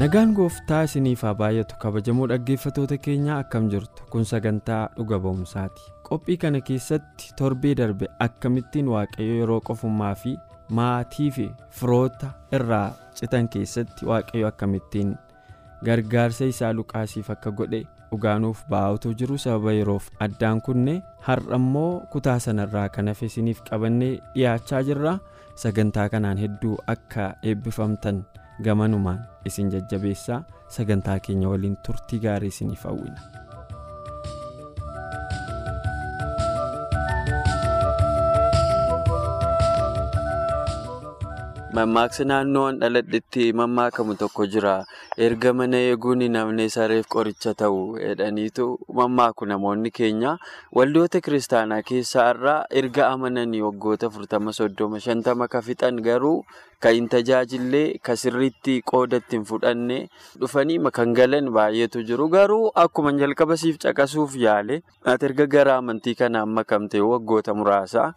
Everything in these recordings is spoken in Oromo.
Nagaan gooftaa isiniif haa baay'atu. Kabajamoo dhaggeeffatoota keenyaa akkam jirtu? Kun sagantaa dhuga ba'umsaati qophii kana keessatti torbee darbe akkamittiin waaqayyo yeroo qofummaa fi maatii fi firoota irraa citan keessatti waaqayyo akkamittiin gargaarsa isaa luqaasiif akka godhe dhugaanuuf baa'utu jiru. Sababa yeroof addaan kunne har'a immoo kutaa sanarraa kan hafe isiniif qabannee dhiyaachaa jirra. Sagantaa kanaan hedduu akka eebbifamtan. Gamanumaan isin jajjabeessaa sagantaa keenya waliin turtii gaarii isiniif hawwina. Mammaaksa naannoon dhaladhetti mammaakamu tokko jira. Erga mana eeguun namni sareef qoricha ta'u jedhaniitu mammaaku namoonni keenya. Waldoota kiristaanaa keessaa erga amananii waggoota 40-50 ka fixan garuu kan hin tajaajillee ka sirriitti qoodatti hin fudhanne dhufanii kan galan baay'eetu jiru. Garuu akkuma jalqaba siif caqasuuf yaale ati erga gara amantii kanaan makamte waggoota muraasa.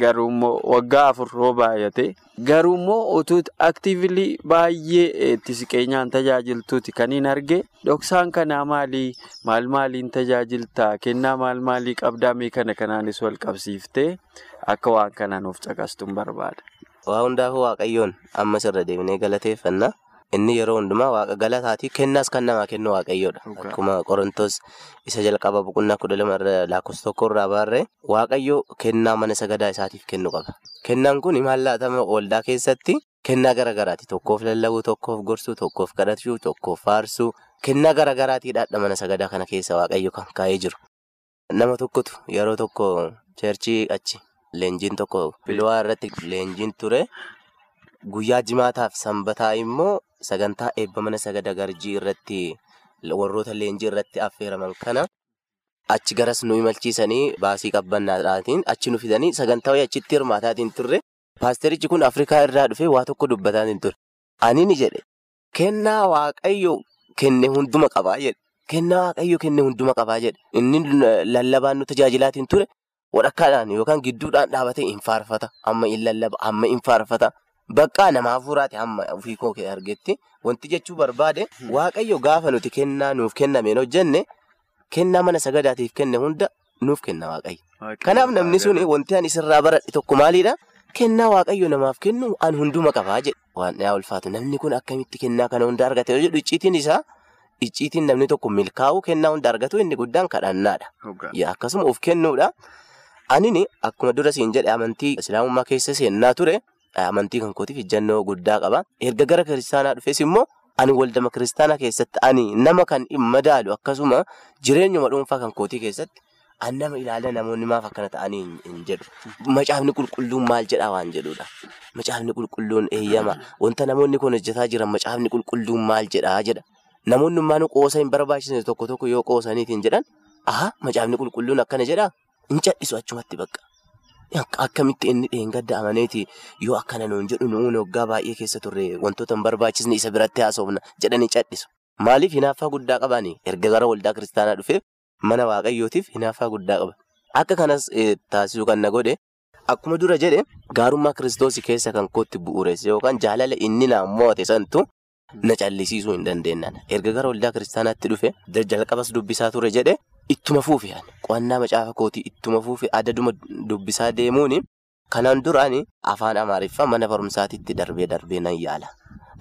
Garuu immoo waggaa afur yoo baay'ate garuu immoo utuu aktiivili baay'ee itti siqeenyaan tajaajiltuuti kan hin arge dhoksaan kanaa maalii maal maaliin tajaajiltaa kennaa maal maalii qabdaa mee kana kanaanis wal qabsiiftee akka waan kanaan of caqastuun barbaada. Waa hundaafuu waaqayyoon ammas irra deebinee galateeffannaa. Inni yeroo hundumaa waaqa galataati. Kennaas kan namaa kennu waaqayyoodha. Akkuma Qorontoos isa jalqaba boqonnaa kudha lama lakkoofsa tokko irraa baarree waaqayyoo kennaa mana sagadaa isaatiif kennu qaba. Kennaan kun maal laatama waldaa keessatti kennaa garaagaraati. Tokkoof lallabuu, tokkoof gorsuu, tokkoof kadhachuu, tokkoof faarsuu kennaa garaagaraatiidhaadha mana sagadaa kana keessa waaqayyo kan kaa'ee jiru. Nama tokkotu yeroo tokko cheerchii achi leenjiin tokko pilowaa irratti leenjiin ture. Guyyaa jimaataaf sanbataa immoo sagantaa eebba mana sagada garjii irratti warroota leenjii irratti affeeraman kana achi garas nu imalchiisanii baasii qabbannaadhaatiin achi nu fidanii sagantaa wayii achitti hirmaataatiin turre. Paasterichi kun Afrikaa irraa dhufee waa tokko dubbataatiin ture. Ani ni jedhe kennaa waaqayyo kenne hunduma qabaa jedhe. Kennaa waaqayyo kenne hunduma qabaa jedhe. Inni lallabaan nu tajaajilaatiin ture walakkaadhaan yookaan gidduudhaan dhaabatee hin faarfata. Amma hin lallaba, amma hin faarfata. Baqqaa namaa fuuraati hamma ofii koo argetti wanti jechuu barbaade waaqayyo gaafa nuti kennaa nuuf kennameen hojjenne kennaa mana sagadaatiif kenne hunda nuuf kenna waaqayyo. Kanaaf namni sun wanti ani isirraa baradhe tokko maalidhaa? Kennaa waaqayyo namaaf kennu an hunduma qabaa jedhe. Waan dhiyaa ulfaatu namni kun akkamitti kennaa kana hunda argate yoo jedhu icciitiin isaa icciitiin namni tokko milkaa'uu kennaa hunda argatu inni guddaan kadhannaadha. Akkasuma of kennuudha. Anini akkuma dura siin jedhe amantii islaamummaa keessa seennaa ture. Amantii kan kootiif ijjannoo guddaa qaba. Erga gara kiristaanaa dhufes immoo ani waldama kiristaanaa keessatti ani nama kan madaalu akkasuma jireenyuma dhuunfaa kan kootii keessatti an nama ilaala namoonni maaf akkana ta'anii hin jedhu. Macaafni qulqulluun maal jedhaa waan jedhudha. Macaafni qulqulluun eeyyama. Wanta namoonni kun hojjetaa jiran macaafni qulqulluun maal jedhaa jedha. Namoonni immoo qoosa hin barbaachisne tokko tokko yoo qoosaniitiin jedhan aha macaafni qulqulluun akkana jedhaa hin achumatti bakka. Akkamitti inni dheengadda amaneeti yoo akkana nuun jedhu nuun waggaa baay'ee keessa turre wantoota hin barbaachisne isa biratti haasofna jedhanii cadhisu. Maaliif hinaaffaa guddaa qabaani? Erga gara waldaa kiristaanaa dhufeef mana waaqayyootiif hinaaffaa guddaa qaba. Akka kanas taasisuu kan na godhe akkuma dura jedhe gaarummaa kiristoosii keessa kan kootti bu'uureesse yookaan jaalala inni naan mo'ate santu na callisiisuu hin dandeenyaan. Erga gara waldaa kiristaanaatti dhufe jalqabas dubbisaa ture jedhe. Ittuma fuufe qo'annaa macaafa kootii ittuma fuufe adaduma dubbisaa deemuun kanaan duraan afaan amaariffaa mana barumsaatitti darbee darbee nan yaala.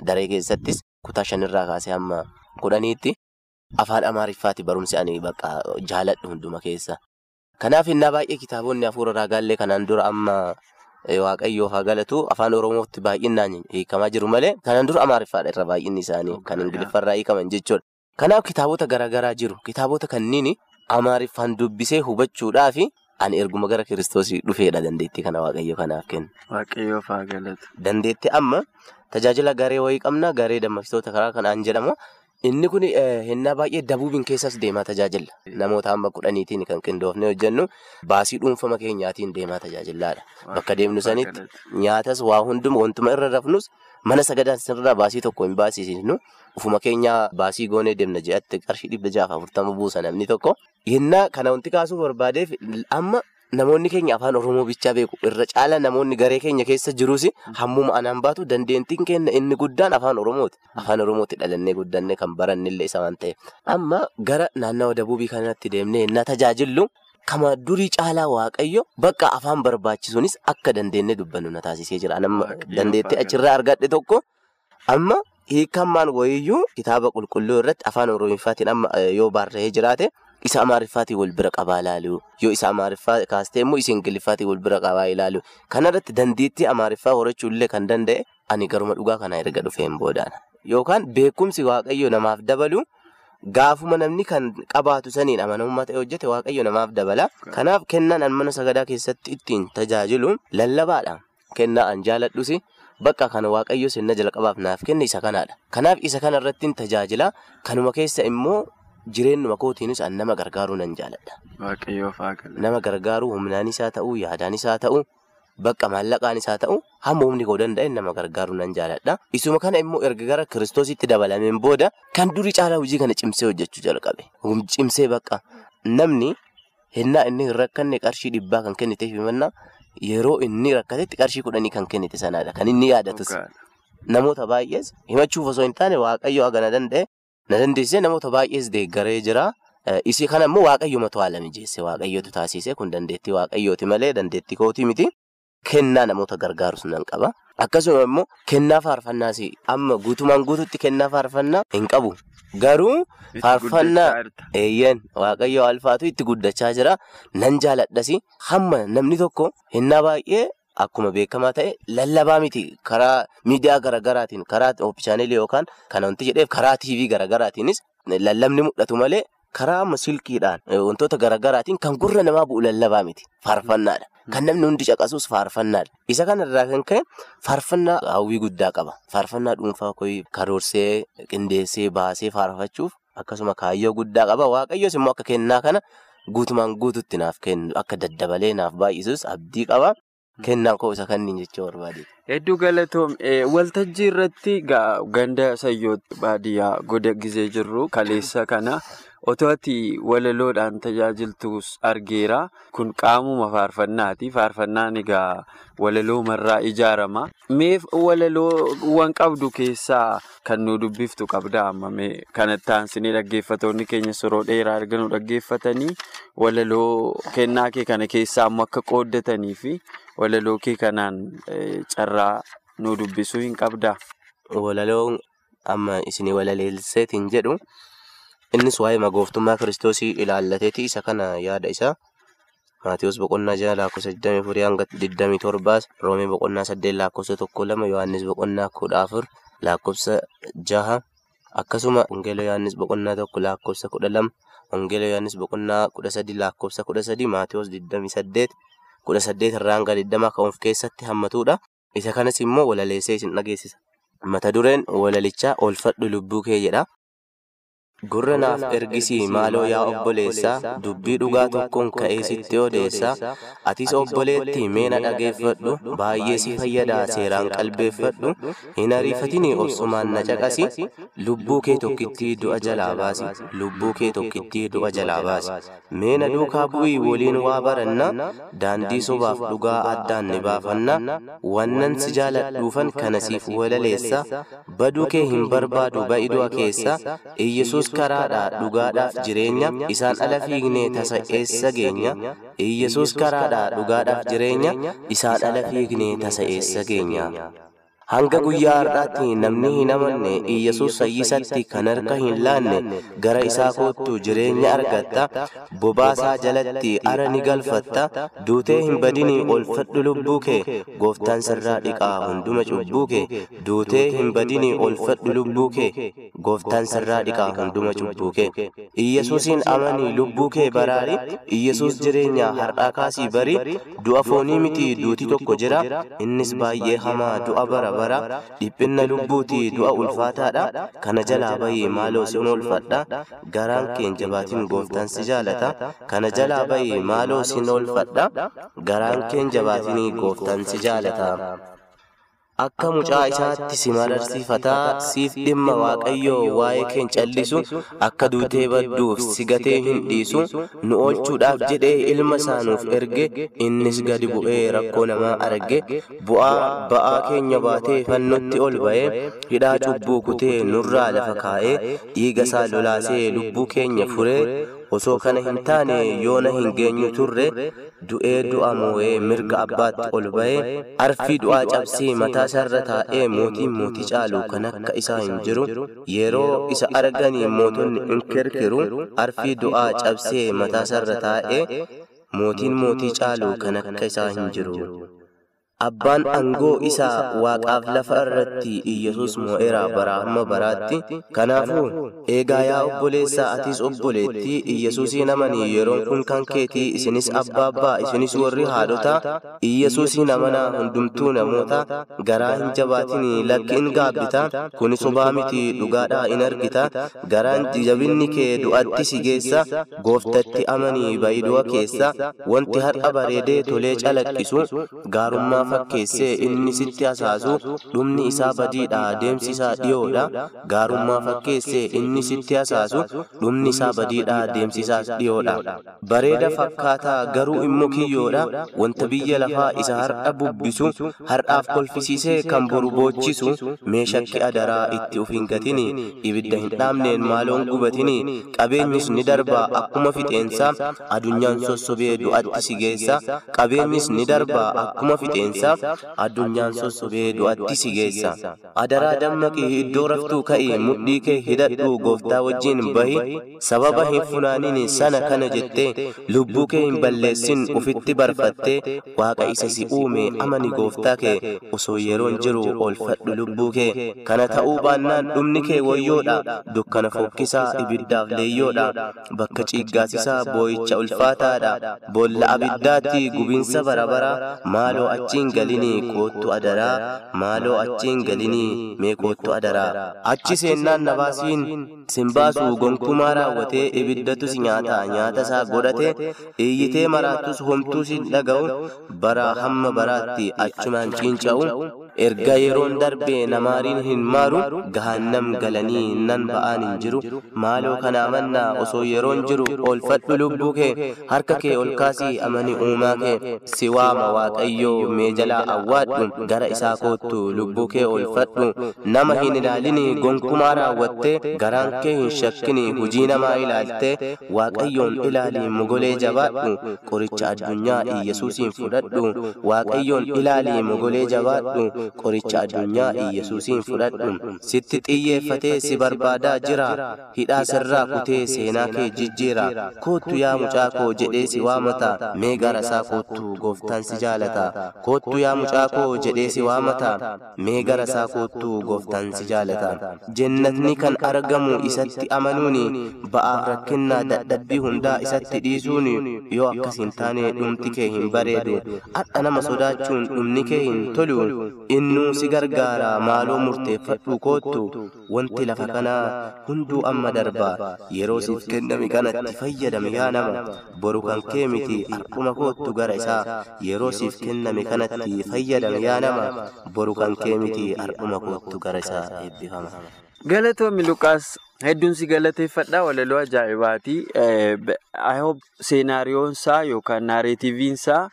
Daree keessattis kutaa shanirraa kaasee hamma kudhaniitti afaan amaariffaati barumsi ani bakka jaaladhu hunduma keessa. Kanaaf innaa baay'ee kitaabonni hafuura raagaallee kanaan dura amma waaqayyoof haa galatu afaan oromootti baay'inaan hiikamaa jiru malee kanaan dura amaariffaadha irra baay'inni isaanii kan ingiliffarraa hiikaman jechuudha. Kanaaf kitaabota garaagaraa jiru kitaabota kanniin amaariffaan dubbisee hubachuudhaaf ani erguma gara kiristoosii dhufeedha dandeettii kana waaqayyo kanaaf kenna. Waaqayyoof haa galatu. Dandeettii amma tajaajila garee wayii qabna garee dammaqsitoota karaa kanaan jedhama. Inni kun hennaa baay'ee dabuubiin keessas deemaa tajaajila. Namoota amma kudhaniitiin kan qindoofnee hojjennu baasii dhuunfama keenyaatiin deemaa tajaajilaadha. Bakka deemnu sanitti nyaatas waa hunduma wantuma irra rafnus mana sagadaa sirraa baasii tokko hin baasisnu ufuma keenya baasii goonee deemna jedhatti qarshii dhibba jaaf afurtama buusa namni tokko. Yennaa kana wanti kaasuu barbaadeef amma namoonni keenya afaan oromoo bichaa beeku irra caala namoonni garee keenya keessa jirus hammuma anaan baatu dandeettiin keenya inni guddaan afaan oromooti. Afaan oromooti dhalannee guddannee kan barannillee isa waan ta'eef. Amma gara naannawa dabuubii kanatti deemnee yennaa tajaajillu kama durii caalaa waaqayyo bakka afaan barbaachisuunis akka dandeenye dubbannu na taasisee jira. Dandeettii achirraa argadhe tokko amma hiikammaan wayiyyuu kitaaba qulqulluu irratti afaan oromiffaatiin amma yoo barreeffamee jiraate. Isa amaariffaatiin wal bira qabaa ilaalu yoo isa amaariffaa kaastee immoo isa ingiliffaatiin wal bira qabaa ilaalu kanarratti dandeettii amaariffaa horachuu illee kan danda'e ani garuma dhugaa kana erga dhufeen boodaadha. Yookaan beekumsi waaqayyo namaaf dabalu gaafuma namni kan qabaatu saniin amanamummaa ta'e hojjete waaqayyo namaaf dabala. Kanaaf kennaan an mana sagadaa keessatti ittiin tajaajilu lallabaadha. Kennaa an jaaladhus bakka kana waaqayyo sinna jalqabaaf naaf kenne isa kanaadha. Kanaaf isa kanarratti tajaajila kanuma keessa immoo. Jireenyuma kootiinis an nama gargaaruu nan jaaladha. Waaqayyoof haa galatu. Nama gargaaruu humnaanis haa ta'uu yaadaanis haa ta'uu bakka maallaqaanis haa ta'uu hamma humni koo danda'e nama gargaaruu nan jaaladha. Isuma kana immoo erga gara kiristoositti dabalameen booda kan durii caalaa hojii kana cimsee hojjechuu jalqabe. Cimsee bakka namni hennaa inni hin rakkanne qarshii dhibbaa kan kenniteef himannaa yeroo inni rakkatetti qarshii kudhanii kan kennite sanaadha. Kan inni yaadatus namoota baay'ees himachuuf osoo hin taane waaqayyo hagana danda'e. Na dandeessee namoota baay'ees deeggaree jira. Isii kana immoo waaqayyoomatu haala mijeesse waaqayyootu taasise kun dandeettii waaqayyooti malee dandeettii kootii miti. Kennaa namoota gargaarus nan qaba. Akkasuma immoo kennaa faarfannaas amma guutumaan guutuutti kennaa faarfannaa hin qabu. Garuu faarfannaa eeyyan waaqayyo alfaatu itti guddachaa jira. Nan jaaladhas hamma namni tokko hennaa baay'ee. Akkuma beekamaa ta'e lallabaa miti karaa miidiyaa garaagaraatiin karaa oopishaaneelii yookaan kan wanti jedheef karaa tiivii garaagaraatiinis lallabni mul'atu malee karaa amma silkiidhaan wantoota garaagaraatiin kan gurra namaa bu'u lallabaa miti faarfannaadha. Kan namni hundi caqasus faarfannaadha. Isa kanarraa kan ka'e faarfannaa hawwii guddaa qaba. Faarfannaa dhuunfaa koyi karoorsee qindeessee baasee faarfachuuf akkasuma kaayyoo guddaa qaba. Waaqayyoos immoo akka kennaa kana guutumaan guututti naaf kennu akka daddabalee naaf baay'isus abdii qaba. Kennaan koo isa kanniin jechuu barbaade. Hedduu galatoom waltajjii irratti ganda sayyootti baadiyyaa goda gizee jirru kaleessa kana otoo ati walaloodhaan tajaajiltus argeera. Kun qaamuma faarfannaati. Faarfannaan egaa walaloomarraa ijaarama. Meef walaloowwan qabdu keessaa kan nu dubbiftu qabda hammame kanatti aansinee dhaggeeffatoonni keenya yeroo dheeraa erga nu dhaggeeffatanii walaloo kennaa kee kana keessaa akka qooddatanii fi walaloo kee kanaan carraa nu dubbisuu hin qabdaa? Walaloon amma isinii walaleelseetiin jedhu innis waa'ee magooftummaa kiristoosii ilaallateeti isa kana yaada isaa. Maatiyoos boqonnaa jaha lakkoofsa 24 hanga 27 Roomee boqonnaa 8 lakkoofsa 12 Yohaannis boqonnaa 14 lakkoofsa 6 akkasuma Wangeela Yohaannis boqonnaa 1 lakkoofsa 12 Wangeela Yohaannis boqonnaa 13 lakkoofsa 13 Maatiyoos 28 18 irraa hanga 20 kan of keessatti hammatudha. Isa kanas immoo walaleessee isin dhageessisa. Mata dureen walalichaa oolfadhu lubbuu kee jedha. Gurra naaf ergisii maaloo yaa obboleessaa dubbii dhugaa tokkoon ka'ee sitti odeessaa atis obboleetti meena dhageeffadhu baay'ee si fayyadaa seeraan qalbeeffadhu hin ariifatinii obsumaan na caqasi lubbuu kee tokkittii du'a jalaa baasi lubbuu kee tokkittii du'a jalaa baasi. Meena duukaa bu'ii waliin waa baranna daandii sobaaf dhugaa addaan ni baafanna wannan si jaaladhuufan kanasiif walaleessa baduu kee hin barbaadu ba'i du'a keessa iyyesuus karaadhaa dhugaadhaaf jireenya isaan ala fiignee tasa eessa geenya iyyesuus karaadhaa dhugaadhaaf jireenya isaan ala fiignee tasa eessa geenya Hanga guyyaa har'aatti namni hin amanne Iyyasuus fayyisatti kan harka hin laanne gara isaa koottu jireenya argatta. Bobaasaa jalatti ara ni galfatta. Duutee hin badini oolfadhu lubbuu kee. Gooftaan sirraa dhiqaa hunduma cubbuu kee. Duutee hin badini oolfadhu lubbuu kee. Gooftaan sirraa dhiqaa hunduma cubbuu kee. Iyyasuusin amanii lubbuu kee baraari. Iyyasuus jireenya har'aa kaasii bari. Du'a foonii miti duuti tokko jira. Innis baay'ee hamaa du'a bara bara. Dhiphinna lubbuuti du'a ulfaataadha. Kana jalaa bahii maaloo sin oolfadha. Garaan keen jabaatiin gooftaan si jaalata. Kana jalaa bahii maaloo sin oolfadha. Garaan keen jabaatiin gooftaan si jaalata. Akka mucaa isaatti si mararsiifataa siif dhimma waaqayyoo waa'ee keen callisu akka duutee badduuf si gatee hin dhiisu nu oolchuudhaaf jedhee ilma isaanuuf erge innis gadi bu'ee rakkoo namaa arge bu'aa ba'aa keenya baatee fannotti ol ba'ee hidhaa cubbuu kutee nurraa lafa kaa'ee dhiiga isaa lolaasee lubbuu keenya furee osoo kana hin taane yoona hin geenyu turre du'ee du'a moo'ee mirga abbaatti ol ba'ee arfii du'aa cabsee mataa isaarra taa'ee mootiin mootii caalu kan akka isaa hin jiru yeroo isa arganii mootonni in kirkiru arfii du'aa cabsee mataa isaarra taa'ee mootiin mootii caalu kan akka isaa hin jiru. Abbaan aangoo isaa waaqaaf lafa irratti Iyyasuus moo'eera bara hamma baraatti. Kanaafuu eegaa yaa obboleessaa atis obboleetti Iyyasuusin amanii yeroon kun kan keetii isinis abbaa abbaa isinis warri haadhotaa Iyyasuusin amanaa hundumtuu namoota garaa hin jabaatin lakki in gaabbita kuni sobaa miti dhugaadhaa in argita garaan jabinni kee du'atti si geessa gooftatti amanii bayidu'a keessa wanti har'a bareedee tolee calaqqisu gaarummaa fakkeessee inni sitti hasaasu dhumni isaa badiidha deemsi isaa dhiyoodha gaarummaa fakkeessee inni sitti hasaasu dhumni isaa badiidha deemsi isaas dhiyoodha bareeda fakkaataa garuu immoo kiyyoodha. Wanta biyya lafaa isa har'a bubbisu har'aaf kolfisiisee kan boru boochisu meeshakki adaraa itti of hin gatini ibidda hin dhaamneen maaloon gubatini qabeenyis ni darba akkuma fixeensa adunyaan sossobee du'atti si geessa qabeenyis ni darba akkuma fixeensa addunyaan sossobee du'atti si geessa adaraa dammaqii iddoo raftuu ka'ii mudhii kee hidhadhu gooftaa wajjin bahi. Sababa hin funaanin sana kana jettee lubbuu kee hin balleessin ufitti barfattee waaqa isa si uume amani gooftaa kee osoo yeroon jiru oolfadhu lubbuu kee kana ta'uu baannaan dhumni kee wayyoodha dukkana fokkisaa ibiddaaf leeyyoodha bakka ciiggaasisaa boo'icha ulfaataadha boolla abiddaatti gubiinsa barabara maaloo achiin galinii koottu adaraa maaloo achiin galinii mee koottu adaraa achi seennaan nabaasiin simbaasu gonkumaa raawwatee ibiddatu si nyaata nyaata isaa godhate iyyitee maraattus homtuu si dhaga'u bara hamma baraatti achumaan ciinca'u erga yeroon darbe namaariin hin maaru gahannam galanii nan ba'aan hin jiru. Maaloo kana amannaa osoo yeroon jiru oolfadhu lubbuu kee harka kee ol kaasii amani uumaa kee. si waama waaqayyoo mee jalaa awwaadhu gara isaa koottu lubbuu kee oolfadhu nama hin ilaalini gonkumaa raawwattee garaan kee hin shakkini hujii namaa ilaaltee waaqayyoon ilaalii mogolee jabaadhu qoricha addunyaa iyyasuusiin fudhadhu waaqayyoon ilaalii mogolee jabaadhu qoricha addunyaa iyyasuusiin fudhadhu. sitti xiyyeeffatee si barbaadaa jira. hidhaa sirraa kutee seenaa kee jijjiira. koottu yaa mucaa koo jedhee si waamata. mee gara isaa koottu gooftaan si jaalata. koottu yaa mucaa koo jedhee si waamata. mee gara isaa koottu gooftaan si jaalata. jennatni kan argamu isatti amanuuni ba'aaf rakkinnaa dadhabbii hundaa isatti dhiisuuni. yoo akkas hin taane dhumti kee hin bareedu. hadha nama sodaachuun dhumni kee hin tolu innuu si gargaara maaloo murteeffadhu koottu. wanti lafa kanaa hunduu amma darba yeroo siif kenname kanatti fayyadame yaa nama. boru kan kee miti har'uma koottu gara isaa. yeroo siif kenname kanatti fayyadame yaa nama. boru kan kee miti har'uma koottu gara isaa eebbifama. Galatoomii Luqaas hedduun si galateeffadha walaloo ajaa'ibaati. Seenaariyoon isaa yookaan naareetiiviin isaa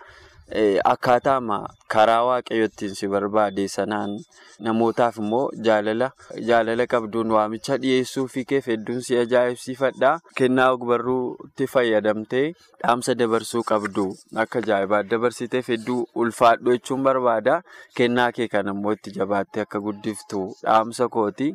Akkaataama karaa waaqayyootiin si barbaade sanaan namootaaf immoo jaalala qabduun waamicha dhiyeessuufii keef hedduun si ajaa'ibsiifadha. Kennaa ogbarruutti fayyadamtee dhaamsa dabarsuu qabdu akka ajaa'ibaatti dabarsiteef hedduu ulfaadhu jechuun barbaada. Kennaa kee kan immoo itti jabaattee akka guddiftu dhaamsa kooti.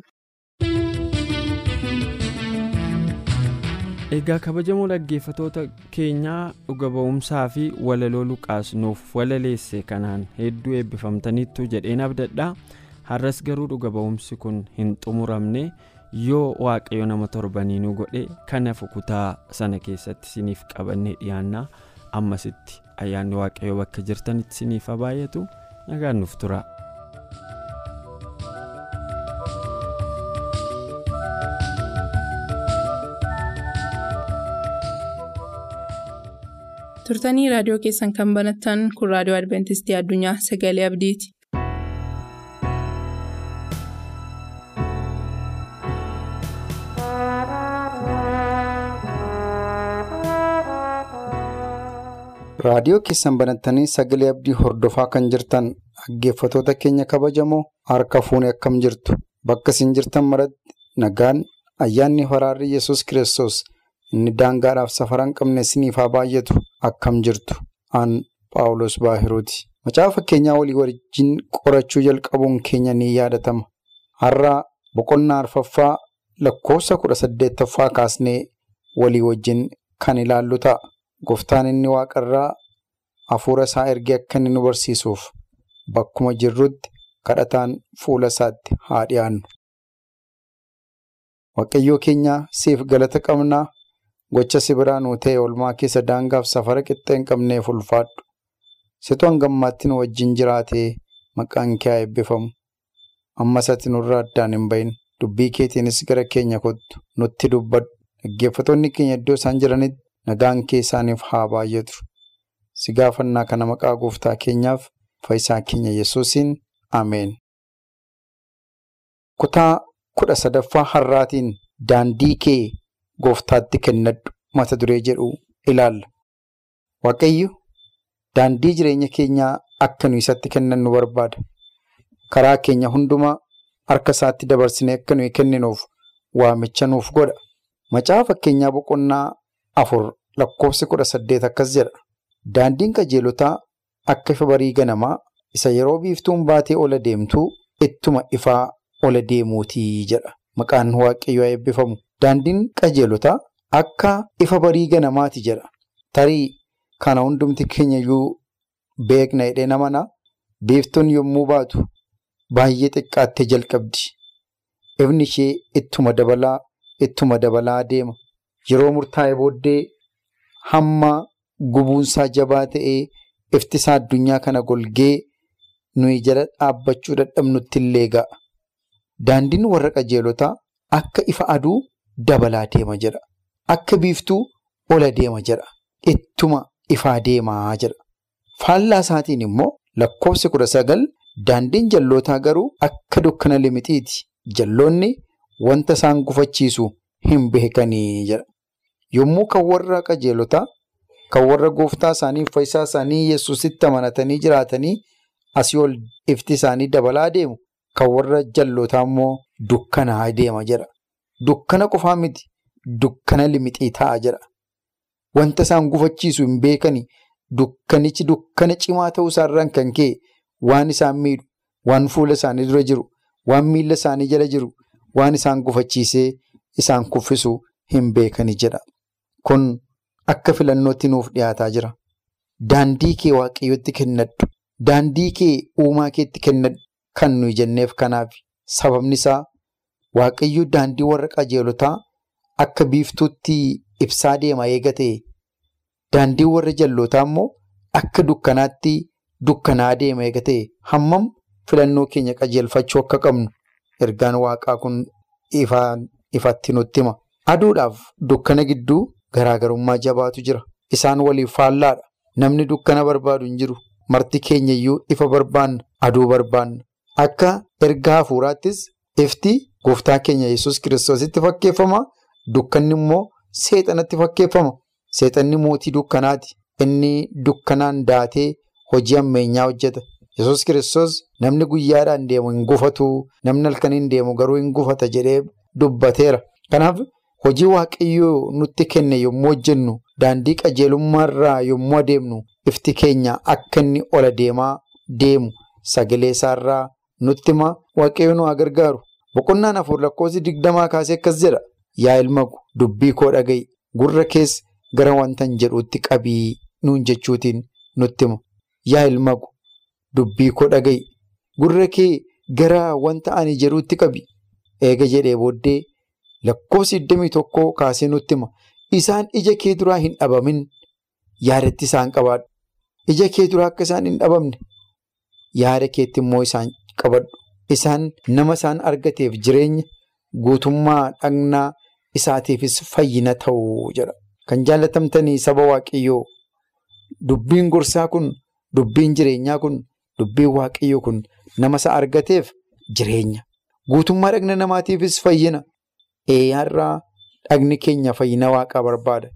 Egaa kabajamoo dhaggeeffatoota keenyaa dhuga ba'umsaa fi walaloo Luqaas nuuf walaleesse kanaan hedduu eebbifamtaniittu jedheen abdadha. Har'as garuu dhuga ba'umsi kun hin xumuramne yoo waaqayyo nama torbanii nu godhe kanaaf kutaa sana keessatti siniif qabannee dhiyaannaa ammasitti ayyaanni waaqayyo bakka jirtanitti siniif haa baay'atu nagaan nuuf tura. Turtanii raadiyoo keessan kan banattan kun raadiyoo adventistii addunyaa sagalee abdiiti. raadiyoo keessan banattanii sagalee abdii hordofaa kan jirtan dhaggeeffatoota keenya kabajamoo harka fuunee akkam jirtu bakka isin jirtan maratti nagaan ayyaanni waraarri yesus kiristoos. Inni daangaadhaaf safara hin qabne isiniif haa baay'atu akkam jirtu aan paawulos baahiruuti macaafa keenyaa walii wajjin qorachuu jalqabuun keenya ni yaadatama har'a boqonnaa arfaffaa lakkoofsa kudha saddeettaffaa kaasnee walii wajjin kan ilaallu ta'a gooftaan inni waaqarraa hafuura isaa ergee akka inni nu barsiisuuf bakkuma jirrutti kadhataan fuula isaatti haa dhiyaannu. waaqayyoo keenya siif galata qabnaa. Gocha si biraa nuu ta'e oolmaa keessa daangaaf safara qixxee hin qabneef ulfaadhu. Situ hangammaatti nu wajjin jiraatee maqaan kee haa eebbifamu. Ammas ati nurraa addaan hin bahin. Dubbii keetiinis gara keenya kottu. Nutti dubbadhu. Dhaggeeffatoonni keenya iddoo isaan jiranitti nagaan kee isaaniif haa baay'atu. Si gaafannaa kana maqaa gooftaa keenyaaf fayyisaa keenya yesuusiin. Ameen. kutaa kudha sadaffaa har'aatiin daandii kee. Gooftaatti kennadhu mata duree jedhu ilaalla. Waaqayyo daandii jireenya keenyaa akka nu isatti kennannu barbaada. Karaa keenya hundumaa harka isaatti dabarsinee akka nuyi kenninuuf waamicha nuuf godha. Macaafa fakkeenyaa boqonnaa afur lakkoofsi kudha saddeet akkas jedha. Daandiin qajeelotaa akka ifa barii ganamaa isa yeroo biiftuun baatee ola deemtuu ittuma ifaa ola deemuutii jedha. Maqaan waaqayyoo eebbifamu. Daandiin qajeelotaa akka ifa barii ganamaati jedha. Tarii kana hundumti keenya iyyuu beekna hidhee namanaa biiftuun yommuu baatu baay'ee xiqqaattee jalqabdi. Ifni ishee ittuma dabalaa ittuma dabalaa deema. Yeroo murtaa'e booddee hamma gubuunsaa jabaa ta'ee iftisaa addunyaa kana golgee nuyi jala dhaabbachuu dadhabnutti illee ga'a. Daandiin warra qajeelotaa akka ifa aduu. Dabalaa deema jedha. Akka biiftuu ola deema jedha. Ittuma ifaa deemaa jedha. Faallaa isaatiin immoo lakkoofsi kudha sagal daandiin jallootaa garuu akka dukkana limixiiti. Jalloonni wanta isaan gufachiisu hin beekanii jedha. Yommuu kan warra qajeelotaa kan warra gooftaa isaanii fayyisaa isaanii yesusitti amanatanii jiraatanii asii ol ifti isaanii dabalaa deemu kan warra jallootaa immoo dukkanaa deema jedha. Dukkana qofaa miti dukkana limixii ta'a jedha. Wanta isaan gufachiisu hin beekani dukkanichi dukkana cimaa ta'uu isaarraan kan ka'e waan isaan miidhu, waan fuula isaanii dura jiru, waan miila isaanii jala jiru, waan isaan gufachiisee isaan kuffisu hin beekani jedha. Kun akka filannootti nuuf dhiyaataa jira. Daandii kee waaqayyotti kennadhu. Daandii kee uumaa keetti kennadhu kan nuyi jenneef kanaaf sababni isaa. Waaqayyo daandii warra qajeelotaa akka biiftuutti ibsaa deema eegate daandii warra jallootaa immoo akka dukkanaatti dukkanaa deema eegate hammam filannoo keenya qajeelfachuu akka qabnu ergaan waaqaa kun ifatti nutti hima. Aduudhaaf dukkana gidduu garaagarummaa jabaatu jira. Isaan waliif faallaadha. Namni dukkana barbaadu hin jiru. Marti keenya iyyuu ifa barbaanna. Aduu barbaanna. Akka ergaa hafuuraattis ifti. Gooftaa keenya yesus kiristoositti fakkeeffama. Dukkanni immoo seexanatti fakkeeffama. Seexanni mootii dukkanaati. Inni dukkanaan daatee hojii ammeenyaa hojjeta. Yesuus kiristoos namni guyyaadhaan deemu hin gufatu namni halkaniin deemu garuu hin gufata jedhee dubbateera. Kanaaf hojii waaqayyoo nutti kenne yommuu hojjennu daandii qajeelummaarraa yommuu adeemnu ifti keenya akka inni ola deemaa deemu sagalee isaarraa nutti hima waaqayyo nu haa gargaaru. Boqonnaan afur lakkoofsi digdamaa kaasee akkas jedha. Yaa ilma ko dubbii koo dhaga'i gurra keessa gara wanta hin jedhuutti qabii nuun jechuutiin nutti hima. Yaa ilma ko dubbii koo dhaga'i gurra kee gara wanta ani jedhuutti qabi. Eega jedhee booddee lakkoofsi digdamii tokkoo kaasee nutti hima. Isaan ija kee duraa hin dhabamin yaadatti isaan qabaadhu. Ija kee duraa akka isaan hin dhabamne yaada keetti immoo isaan qabadhu. Isaan nama isaan argateef jireenya guutummaa dhagnaa isaatiifis fayyina ta'u jedha. Kan jaallatamtanii saba waaqayyoo dubbiin gorsaa kun dubbiin jireenyaa kun dubbiin waaqayyoo kun nama isa argateef jireenya. Guutummaa dhagna namaatiifis fayyina. Eeyyaarraa dhagni keenya fayyina waaqaa barbaada.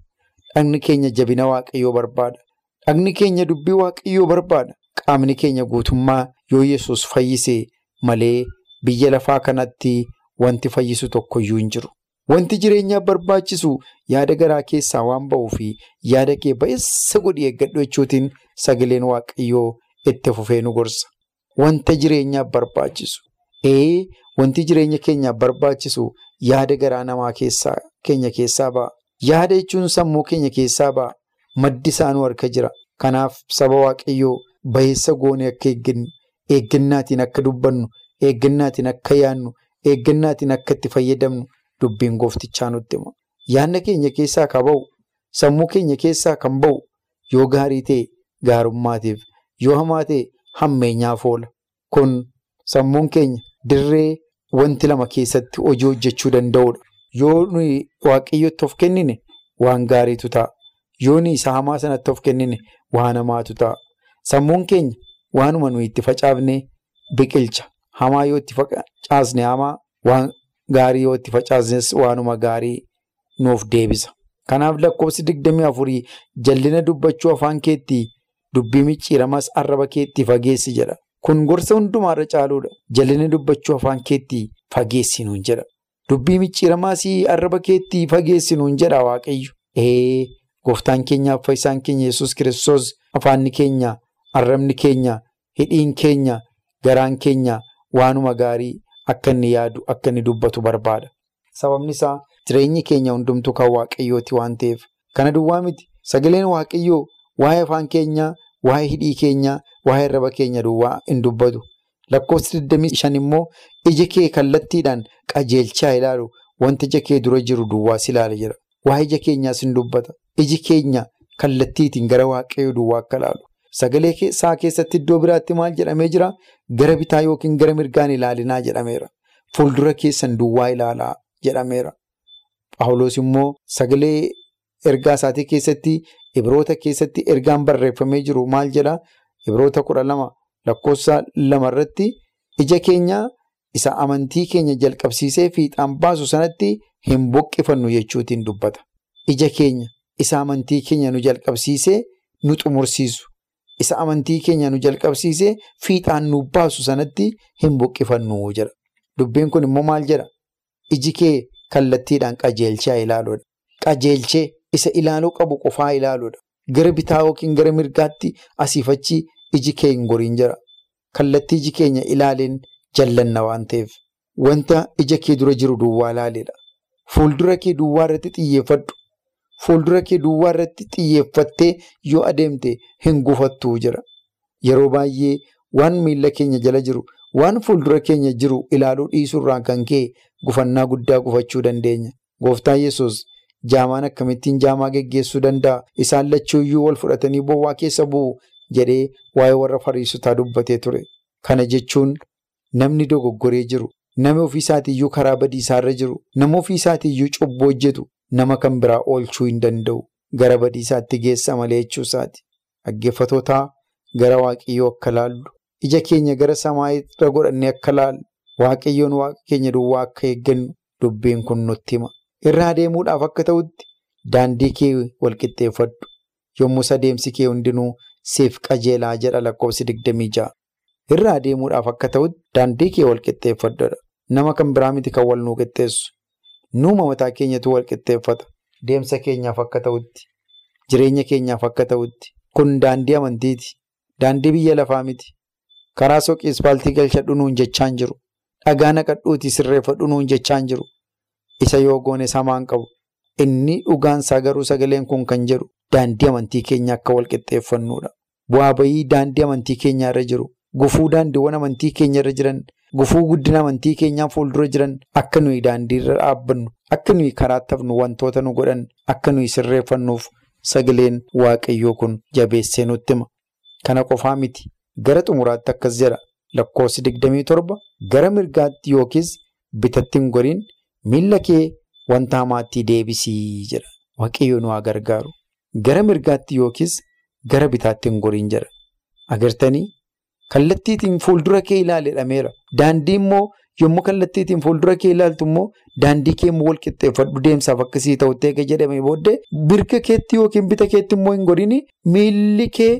Dhagni keenya jabina waaqayyoo barbaada. Dhagni keenya dubbii waaqayyoo barbaada. Qaamni keenya guutummaa yoo yesus fayyisee malee biyya lafaa kanatti wanti fayyisu tokkoyyuu hin jiru. Wanti jireenyaaf barbaachisu yaada garaa keessaa waan ba'uu fi yaada kee ba'eessa godhi eeggadhu jechuutiin sagaleen waaqayyoo itti fufee nu gorsa. Wanta jireenyaaf barbaachisu. Ee wanti jireenya keenyaaf barbaachisu yaada garaa namaa keenya keessaa ba'a. Yaada jechuun sammuu keenya keessaa ba'a. Maddi isaa nu harka jira. Kanaaf saba waaqayyoo ba'eessa goonee akka eeggannu, eeggannaatiin akka dubbannu, eeggannaatiin akka yaadnu, eeggannaatiin akka itti fayyadamnu dubbiin gooftichaa nutti hima. Yaadna keenya keessaa kan ba'u, sammuu keenya keessaa kan ba'u yoo gaarii ta'e gaarummaatiif, yoo hamaa ta'e hammeenyaaf oola. Kun sammuun keenya dirree wanti lama keessatti hojii hojjechuu danda'udha. Yoo nuyi waaqayyotti of kennine waan gaariitu ta'a. Yoo isa hamaa sanatti of kennine waan hamaatu ta'a. Sammuun keenya waanuma nuyi itti facaafne biqilcha. Hamaa yoo itti facaasne hamaa, waan gaarii yoo itti facaasnes waanuma gaarii nuuf deebisa. Kanaaf lakkoofsi digdamii afurii jallina dubbachuu afaan keetti dubbii micciiramas arraba keetti fageessi jedha. Kun gorsa hundumaarra caaluudha. Jallina dubbachuu afaan keetti fageessi nuun jedha. Dubbii micciiramaas arraba keetti fageessi nuun jedha Waaqayyo. Ee gooftaan keenyaaf fayyisaan keenya yesus kiristoos afaanni keenya, arrabni keenya, hidhiin keenya, garaan keenya waanuma gaarii akka inni yaadu, akka inni dubbatu barbaada. Sababni isaa jireenyi keenya hundumtuu kan waaqayyooti waan ta'eef. Kana duwwaa miti. Sagaleen waaqayyoo waa'ee afaan keenyaa, waa'ee hidhii keenyaa, waa'ee arraba keenya duwwaa hin dubbatu. Lakkoofsi 25 immoo ija kee kallattiidhaan qajeelchaa ilaalu wanta ija kee dura jiru duwwaas ilaala jira. Waa'ee ija keenyaas hin dubbata. Iji keenya kallattiitiin gara waaqayyoo duwwaa akka ilaalu. Sagalee isaa keessatti iddoo biraatti maal jedhamee jira? Gara bitaa yookiin gara mirgaan ilaalinaa jedhameera. Fuuldura keessan duwwaa ilaalaa jedhameera. Paawuloos immoo sagalee ergaa isaatii keessatti Ibroota keessatti ergaan barreeffamee jiru maal jedhaa? Ibroota kudha lama lakkoofsa lamarratti ija keenya isa amantii keenya jalqabsiisee fiixaan baasu sanatti hin buqqifannu jechuutiin dubbata. Ija keenya isa amantii keenya nu jalqabsiisee nu xumursiisu. Isa amantii keenya nu jalqabsiisee fiixaan nu baasu sanatti hin buqqifannu jedha. Dubbiin kun immoo maal jedha? Iji kee kallattiidhaan qajeelchaa ilaaluudha. Qajeelchee isa ilaaluu qabu qofaa ilaaluudha. Gara bitaa yookiin gara mirgaatti asiif achi iji kee hin goriin jira. Kallattii iji keenya ilaaleen jallanna waan ta'eef. Wanta ija kee dura jiru duwwaa ilaaleedha. Fuuldura kee duwwaa irratti xiyyeeffadhu. Fuuldura kee duwwaa irratti xiyyeeffattee yoo adeemte hin gufattuu jira. Yeroo baay'ee waan miila keenya jala jiru, waan fuuldura keenya jiru ilaaluu dhiisuurraan kan ka'e gufannaa guddaa gufachuu dandeenya. Gooftaan Yesuus jaamaan akkamittiin jaamaa geggeessuu danda'a? Isaan lachuuyyuu wal fudhatanii bowwaa keessa bu'u jedhee waa'ee warra fariisotaa dubbatee ture. Kana jechuun namni dogoggoree jiru, namni ofii isaatiiyyuu karaa badiisaarra jiru, nama ofii isaatiiyyuu cubbuu hojjetu nama kan biraa oolchuu hin danda'u. Gara badiisaatti geessa malee jechuu isaati. Dhaggeeffatootaa gara Waaqayyoo akka laallu, ija keenya gara samaa irra godhannee akka laallu, Waaqayyoon Waaqa keenya duwwaa akka eeggannu dubbiin kun nutti hima. Irraa deemuudhaaf akka ta'utti daandii kee walqixxeeffadhu. Yommus adeemsi kee hundinuu siif qajeelaa jedha lakkoofsi digdamii ja'a. Irraa deemuudhaaf akka ta'utti daandii kee wal qixxeeffadha. Nama kan biraa miti kan wal nuu qixxeessu. Nuuma mataa keenyatu wal qixxeeffata. Deemsa keenyaaf akka ta'utti, jireenya keenyaaf akka ta'utti. Kun daandii amantiiti. Daandii biyya lafaa miti. Karaa soqii ispaaltii galchadhu nuun jechaan jiru. Dhagaa naqadhuutii sirreeffadhu nuun jechaan jiru. Isa yoo goone samaan qabu. Inni dhugaansaa garuu sagaleen kun kan jedhu daandii amantii keenya akka wal qixxeeffannudha. Bu'aa bayii daandii amantii keenya irra jiru. Gufuu daandiiwwan amantii keenya irra jiran. Gufuu guddina amantii keenyaa fuuldura jiran akka nuyi daandii irra dhaabbannu. Akka nuyi karaatti hafnu wantoota nu godhan akka nuyi sirreeffannuuf sagaleen waaqayyoo kun jabeessee nutti hima. Kana qofaa miti. Gara xumuraatti akkas jedha. Lakkoofsi digdamii torba gara mirgaatti yookiis bitatti hin goriin miilla kee wanta hamaatti deebisii jedha. Waaqayyo nu haa gargaaru. Gara mirgaatti yookiis gara bitaatti hin goriin jedha. Agartanii kallattiitiin fuuldura kee ilaali jedhameera. Daandii immoo yommuu kallattiitiin fuuldura kee ilaaltu immoo daandii kee immoo wal qixxeeffadhu deemsaaf akkasii ta'utti eega jedhamee booddee mirga keetti yookiin bita keetti immoo hin goriin miilli kee.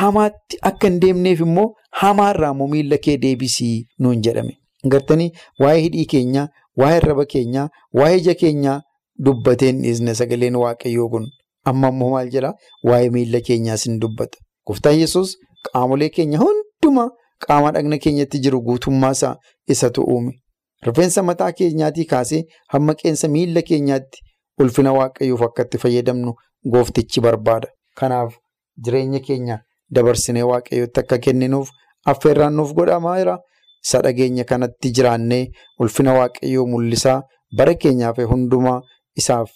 Hamaatti akka hin deemneef immoo hamaarraa immoo miila kee deebisii nuun jedhame. Gartanii waa'ee hidhii keenyaa, waa'ee arraba keenyaa, waa'ee ija keenyaa dubbateen dhiisne sagaleen waaqayyoo kun amma immoo maal jedhaa? Waa'ee miila keenyaas hin dubbata. Gooftaan Yesuus qaamolee keenya hundumaa qaama dhagna keenyatti jiru guutummaasaa isatu uume. Rifeensa mataa keenyaatii kaasee hamma qeensa miila keenyaatti ulfina waaqayyoof akka itti fayyadamnu gooftichi barbaada. Kanaaf jireenya keenya. Dabarsinee waaqayyootti akka kenninuuf affeerraan nuuf godhamaa jira. Isa dhageenya kanatti jiraannee ulfina waaqayyoo mul'isaa bara keenyaaf hundumaa isaaf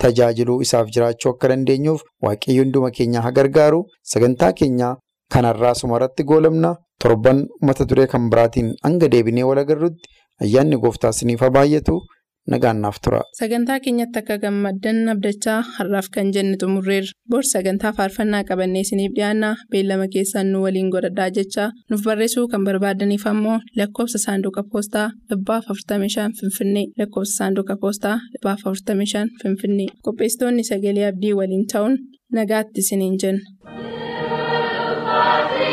tajaajiluu isaaf jiraachuu akka dandeenyuuf waaqayyo hunduma keenya haa gargaaru. Sagantaa keenya kanarraa sumarratti goolabna. Torban mata duree kan biraatiin hanga deebinee wal agarrutti ayyaanni gooftaa isiniif haa baay'atu. Nagaannaaf tura. Sagantaa keenyatti akka gammaddan abdachaa har'aaf kan jenne xumurreerra. Bor sagantaa faarfannaa qabannee isiniif dhiyaanna beellama keessaan nu waliin godhadhaa jechaa nuuf barreessuu kan barbaadaniif ammoo lakkoofsa saanduqa poostaa dhibbaaf 45 finfinnee lakkoofsa saanduqa poostaa dhibbaaf 45 finfinnee qopheessitoonni sagalee abdii waliin ta'uun nagaatti isiniin jenna. Father.